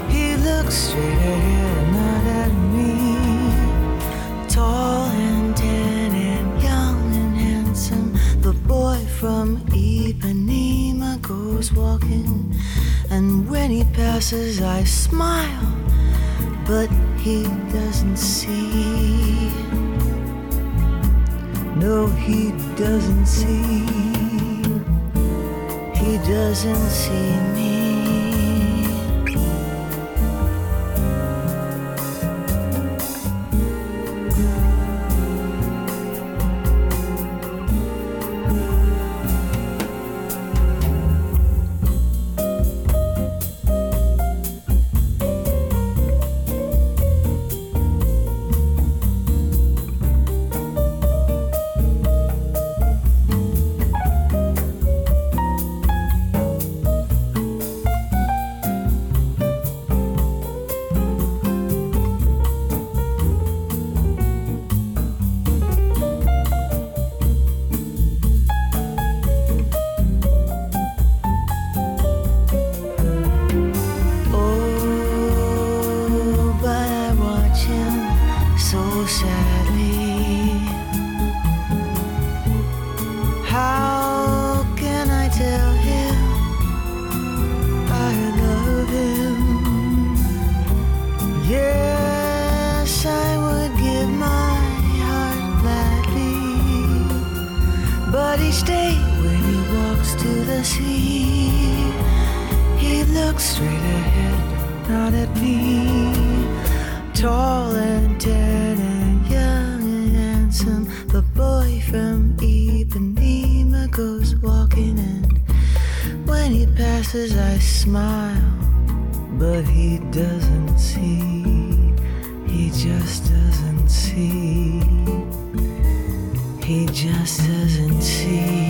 He looks straight ahead, not at me. Tall and tan and young and handsome, the boy from Ipanema goes walking. And when he passes, I smile, but he doesn't see. No, he doesn't see. Doesn't see me. Yes, I would give my heart gladly, but he stayed when he walks to the sea. He looks straight ahead, not at me. Tall and dead and young and handsome, the boy from Ipanema goes walking, and when he passes, I smile, but he doesn't see. Just doesn't see. He just doesn't see.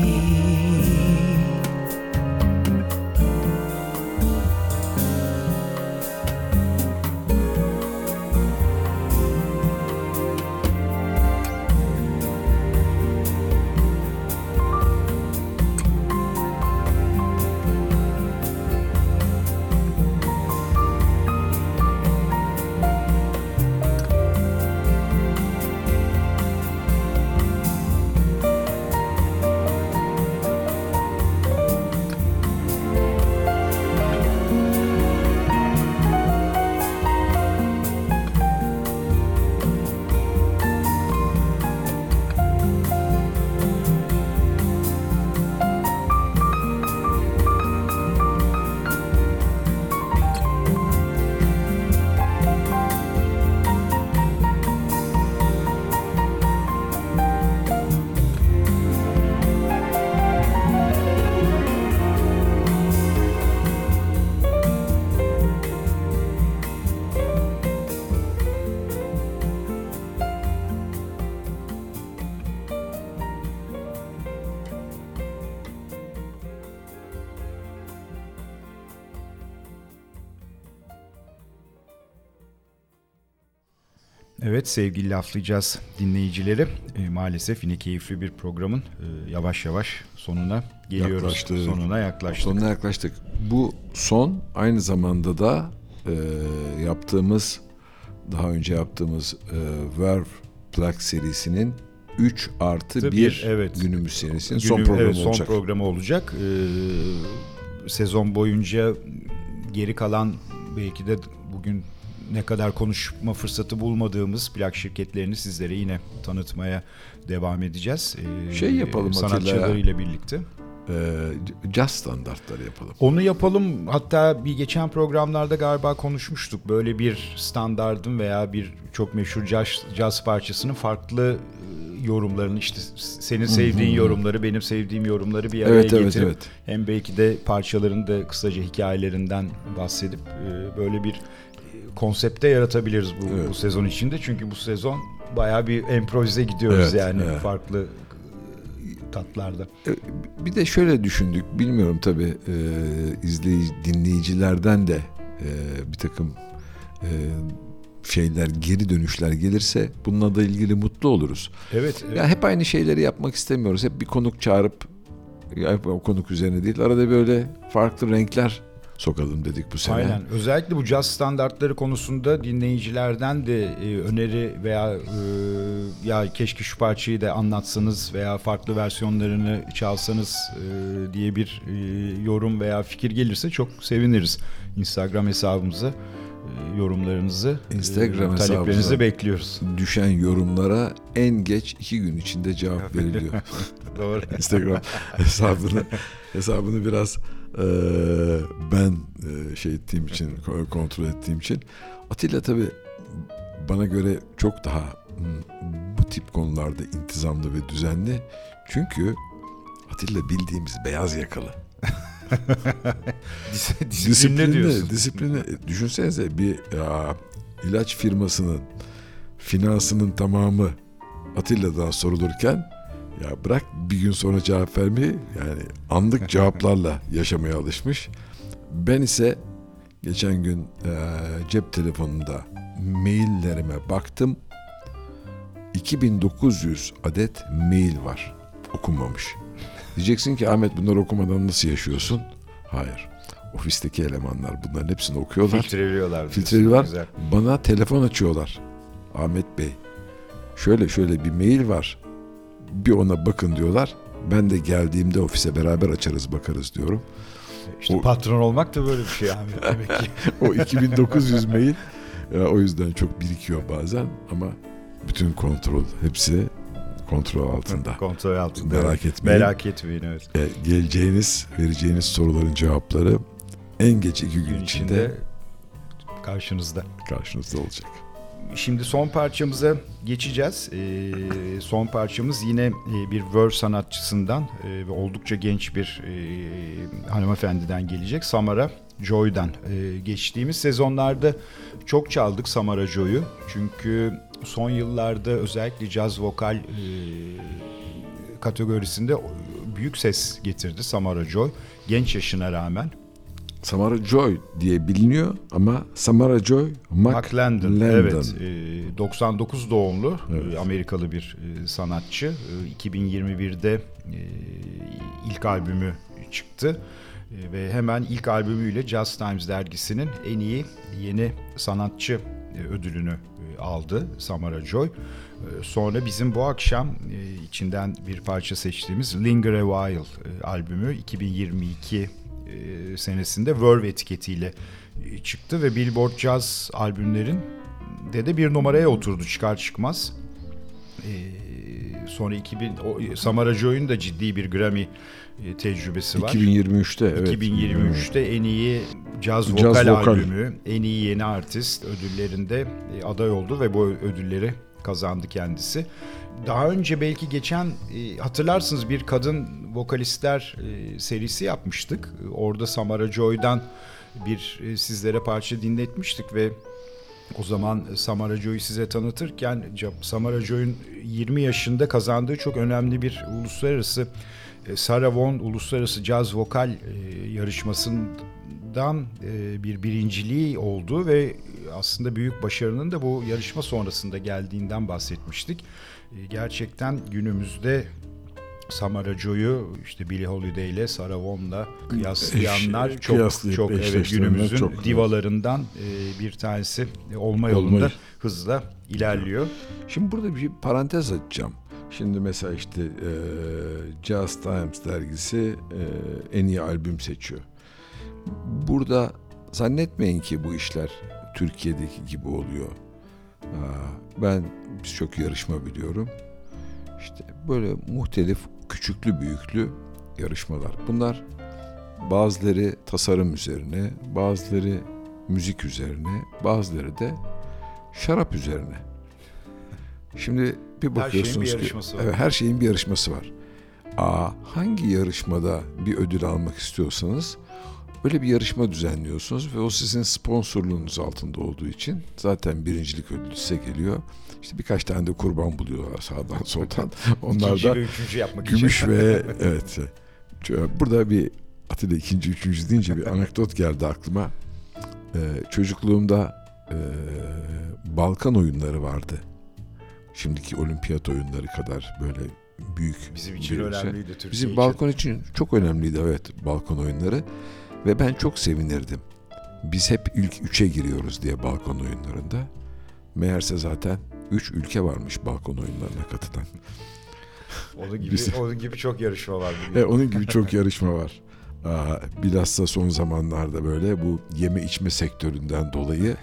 Evet sevgili laflayacağız dinleyicileri. E, maalesef yine keyifli bir programın e, yavaş yavaş sonuna geliyoruz. Yaklaştık. Sonuna yaklaştık. Sonuna yaklaştık. Bu son aynı zamanda da e, yaptığımız daha önce yaptığımız e, Verve Plug serisinin 3 artı Tabii, 1 evet. günümüz serisinin Günü- son programı evet, son olacak. programı olacak. Ee, sezon boyunca geri kalan belki de bugün ne kadar konuşma fırsatı bulmadığımız plak şirketlerini sizlere yine tanıtmaya devam edeceğiz. Ee, Şey yapalım Atilla ya. sanatçılarıyla birlikte. E, jazz standartları yapalım. Onu yapalım. Hatta bir geçen programlarda galiba konuşmuştuk. Böyle bir standardın veya bir çok meşhur caz, caz parçasının farklı e, yorumlarını işte senin sevdiğin yorumları, benim sevdiğim yorumları bir araya Evet, evet, getirip evet. hem belki de parçaların da kısaca hikayelerinden bahsedip e, böyle bir konsepte yaratabiliriz bu, Evet. bu sezon içinde. Çünkü bu sezon bayağı bir improvize gidiyoruz Evet, yani evet. farklı tatlarda. E, Bir de şöyle düşündük, bilmiyorum tabii e, izleyici, dinleyicilerden de e, bir takım e, şeyler, geri dönüşler gelirse bununla da ilgili mutlu oluruz. Evet. evet. Ya hep aynı şeyleri yapmak istemiyoruz. Hep bir konuk çağırıp ya o konuk üzerine değil. Arada böyle farklı renkler sokalım dedik bu sene. Aynen. Özellikle bu caz standartları konusunda dinleyicilerden de e, öneri veya e, ya keşke şu parçayı da anlatsanız veya farklı versiyonlarını çalsanız e, diye bir e, yorum veya fikir gelirse çok seviniriz. Instagram hesabımıza e, yorumlarınızı, Instagram e, taleplerinizi hesabımıza. bekliyoruz. Düşen yorumlara en geç iki gün içinde cevap veriliyor. Doğru. Instagram hesabını hesabını biraz e, ben e, şey ettiğim için ko- kontrol ettiğim için Atilla tabi bana göre çok daha hmm, bu tip konularda intizamlı ve düzenli. Çünkü Atilla bildiğimiz beyaz yakalı. Dis- Disiplinli diyorsun. Disiplinli. Düşünsenize bir ya, ilaç firmasının finansının tamamı Atilla'dan sorulurken ya bırak bir gün sonra cevap vermeyi yani anlık cevaplarla yaşamaya alışmış. Ben ise geçen gün e, cep telefonunda maillerime baktım. 2900 adet mail var okunmamış. Diyeceksin ki Ahmet bunları okumadan nasıl yaşıyorsun? Hayır. Ofisteki elemanlar bunların hepsini okuyorlar. Filtreliyorlar. Filtreliyorlar. Güzel. Bana telefon açıyorlar. Ahmet Bey şöyle şöyle bir mail var. Bir ona bakın diyorlar. Ben de geldiğimde ofise beraber açarız bakarız diyorum. İşte O- patron olmak da böyle bir şey abi. Demek ki. O 2900 mail o yüzden çok birikiyor bazen ama bütün kontrol hepsi kontrol altında. Kontrol altında. Merak etmeyin. Merak etmeyin evet. E, geleceğiniz, vereceğiniz soruların cevapları en geç iki gün, Gün içinde içinde karşınızda. karşınızda olacak. Şimdi son parçamıza geçeceğiz. Ee, son parçamız yine e, bir verse sanatçısından e, ve oldukça genç bir e, hanımefendiden gelecek. Samara Joy'dan. E, geçtiğimiz sezonlarda çok çaldık Samara Joy'u. Çünkü son yıllarda özellikle caz vokal e, kategorisinde büyük ses getirdi Samara Joy. Genç yaşına rağmen. Samara Joy diye biliniyor ama Samara Joy Landon. evet. e, 99 doğumlu Evet. e, Amerikalı bir e, sanatçı. E, 2021'de e, ilk albümü çıktı. Ve hemen ilk albümüyle Jazz Times dergisinin en iyi yeni sanatçı ödülünü aldı Samara Joy. Sonra bizim bu akşam içinden bir parça seçtiğimiz Linger a While albümü 2022 e, senesinde Verve etiketiyle çıktı ve Billboard Jazz albümlerin de de bir numaraya oturdu çıkar çıkmaz. E, sonra 2000 o, Samara Joy'un da ciddi bir Grammy e, tecrübesi var. 2023'te evet. 2023'te en iyi caz Caz vokal, vokal. albümü, en iyi yeni artist ödüllerinde aday oldu ve bu ödülleri kazandı kendisi. Daha önce belki geçen e, hatırlarsınız bir kadın vokalistler e, serisi yapmıştık. Orada Samara Joy'dan bir e, sizlere parça dinletmiştik ve o zaman Samara Joy'u size tanıtırken Samara Joy'un 20 yaşında kazandığı çok önemli bir uluslararası Sarah Vaughan Uluslararası Caz Vokal yarışmasından bir birinciliği oldu ve aslında büyük başarının da bu yarışma sonrasında geldiğinden bahsetmiştik. E, Gerçekten günümüzde Samara Joy'u işte Billie Holiday ile Sarah Vaughan'la kıyaslayanlar Eş- çok çok evet günümüzün çok. divalarından e, bir tanesi olma yolunda Olma- hızla ilerliyor. Şimdi burada bir parantez açacağım. Şimdi mesela işte e, Jazz Times dergisi e, en iyi albüm seçiyor. Burada zannetmeyin ki bu işler Türkiye'deki gibi oluyor. Aa, ben birçok yarışma biliyorum. İşte böyle muhtelif küçüklü büyüklü yarışmalar. Bunlar bazıları tasarım üzerine, bazıları müzik üzerine, bazıları da şarap üzerine. Şimdi bir Her şeyin bakıyorsunuz bir ki yarışması var. evet, her şeyin bir yarışması var. Aa, hangi yarışmada bir ödül almak istiyorsanız öyle bir yarışma düzenliyorsunuz ve o sizin sponsorluğunuz altında olduğu için zaten birincilik ödülü size geliyor. İşte birkaç tane de kurban buluyorlar sağdan soldan. Onlar İkinci da ve üçüncü yapmak gümüş için. ve evet. Burada bir Atilla ikinci, üçüncü deyince bir anekdot geldi aklıma. Ee, çocukluğumda e, Balkan oyunları vardı. Şimdiki olimpiyat oyunları kadar böyle büyük Bizim için şey. önemliydi Türkiye Bizim için. balkon için çok önemliydi evet balkon oyunları ve ben çok sevinirdim. Biz hep ilk üçe giriyoruz diye balkon oyunlarında. Meğerse zaten üç ülke varmış balkon oyunlarına katılan. Onun gibi, Biz- onun gibi çok yarışma var. E, onun gibi çok yarışma var. Aa, bilhassa son zamanlarda böyle bu yeme içme sektöründen dolayı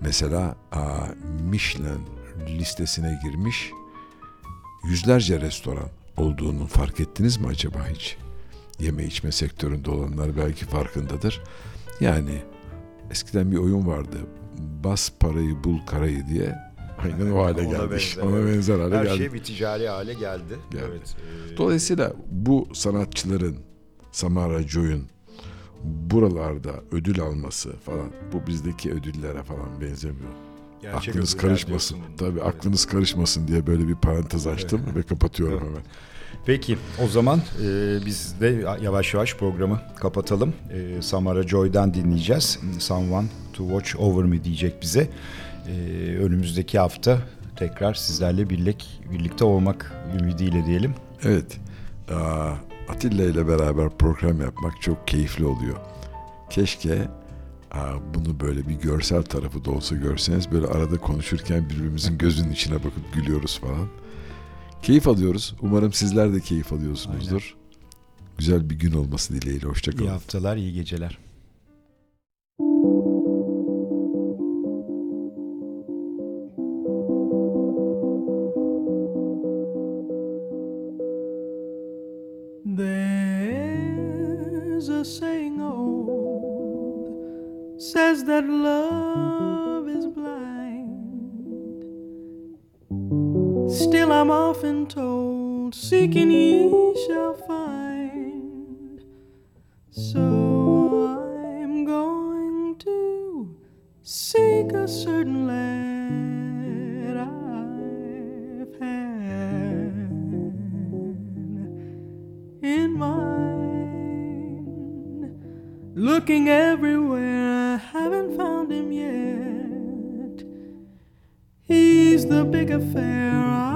mesela aa, Michelin listesine girmiş yüzlerce restoran olduğunu fark ettiniz mi acaba hiç? Yeme içme sektöründe olanlar belki farkındadır. Yani eskiden bir oyun vardı. Bas parayı bul karayı diye. Aynen o hale Ona gelmiş. benzer, Ona evet. benzer hale Her geldi. şey bir ticari hale geldi. Geldi. Evet. e, Dolayısıyla bu sanatçıların Samara Joy'un buralarda ödül alması falan bu bizdeki ödüllere falan benzemiyor. gerçek aklınız karışmasın. Tabii Evet. aklınız karışmasın diye böyle bir parantez açtım ve kapatıyorum Evet. hemen. Peki o zaman e, biz de yavaş yavaş programı kapatalım. E, Samara Joy'dan dinleyeceğiz. Someone to Watch Over Me diyecek bize. E, önümüzdeki hafta tekrar sizlerle birlik, birlikte olmak ümidiyle diyelim. Evet. aa, Atilla ile beraber program yapmak çok keyifli oluyor. Keşke aa, bunu böyle bir görsel tarafı da olsa görseniz böyle arada konuşurken birbirimizin gözünün içine bakıp gülüyoruz falan. Keyif alıyoruz. Umarım sizler de keyif alıyorsunuzdur. Güzel bir gün olması dileğiyle. İyi Hoşçakalın. haftalar, iyi geceler. Seeking ye shall find. So I'm going to seek a certain land I've had in mind. Looking everywhere, I haven't found him yet. He's the big affair I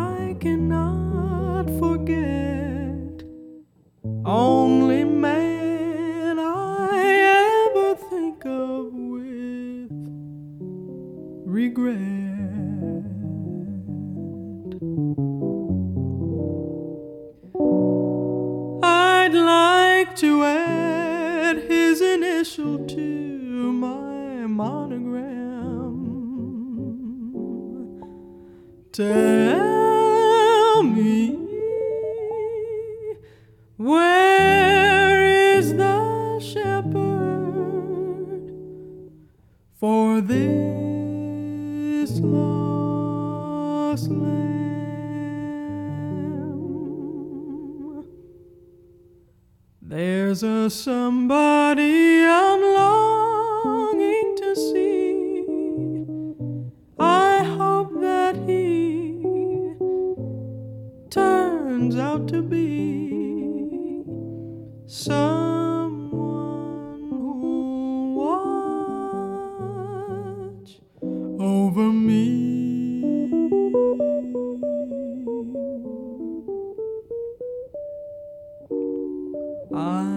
Bye.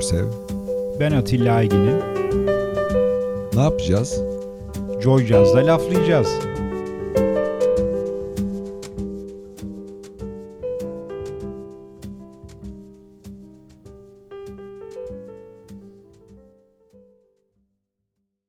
Görsev. Ben Atilla Aygin'im. Ne yapacağız? Joy Jazz'da laflayacağız.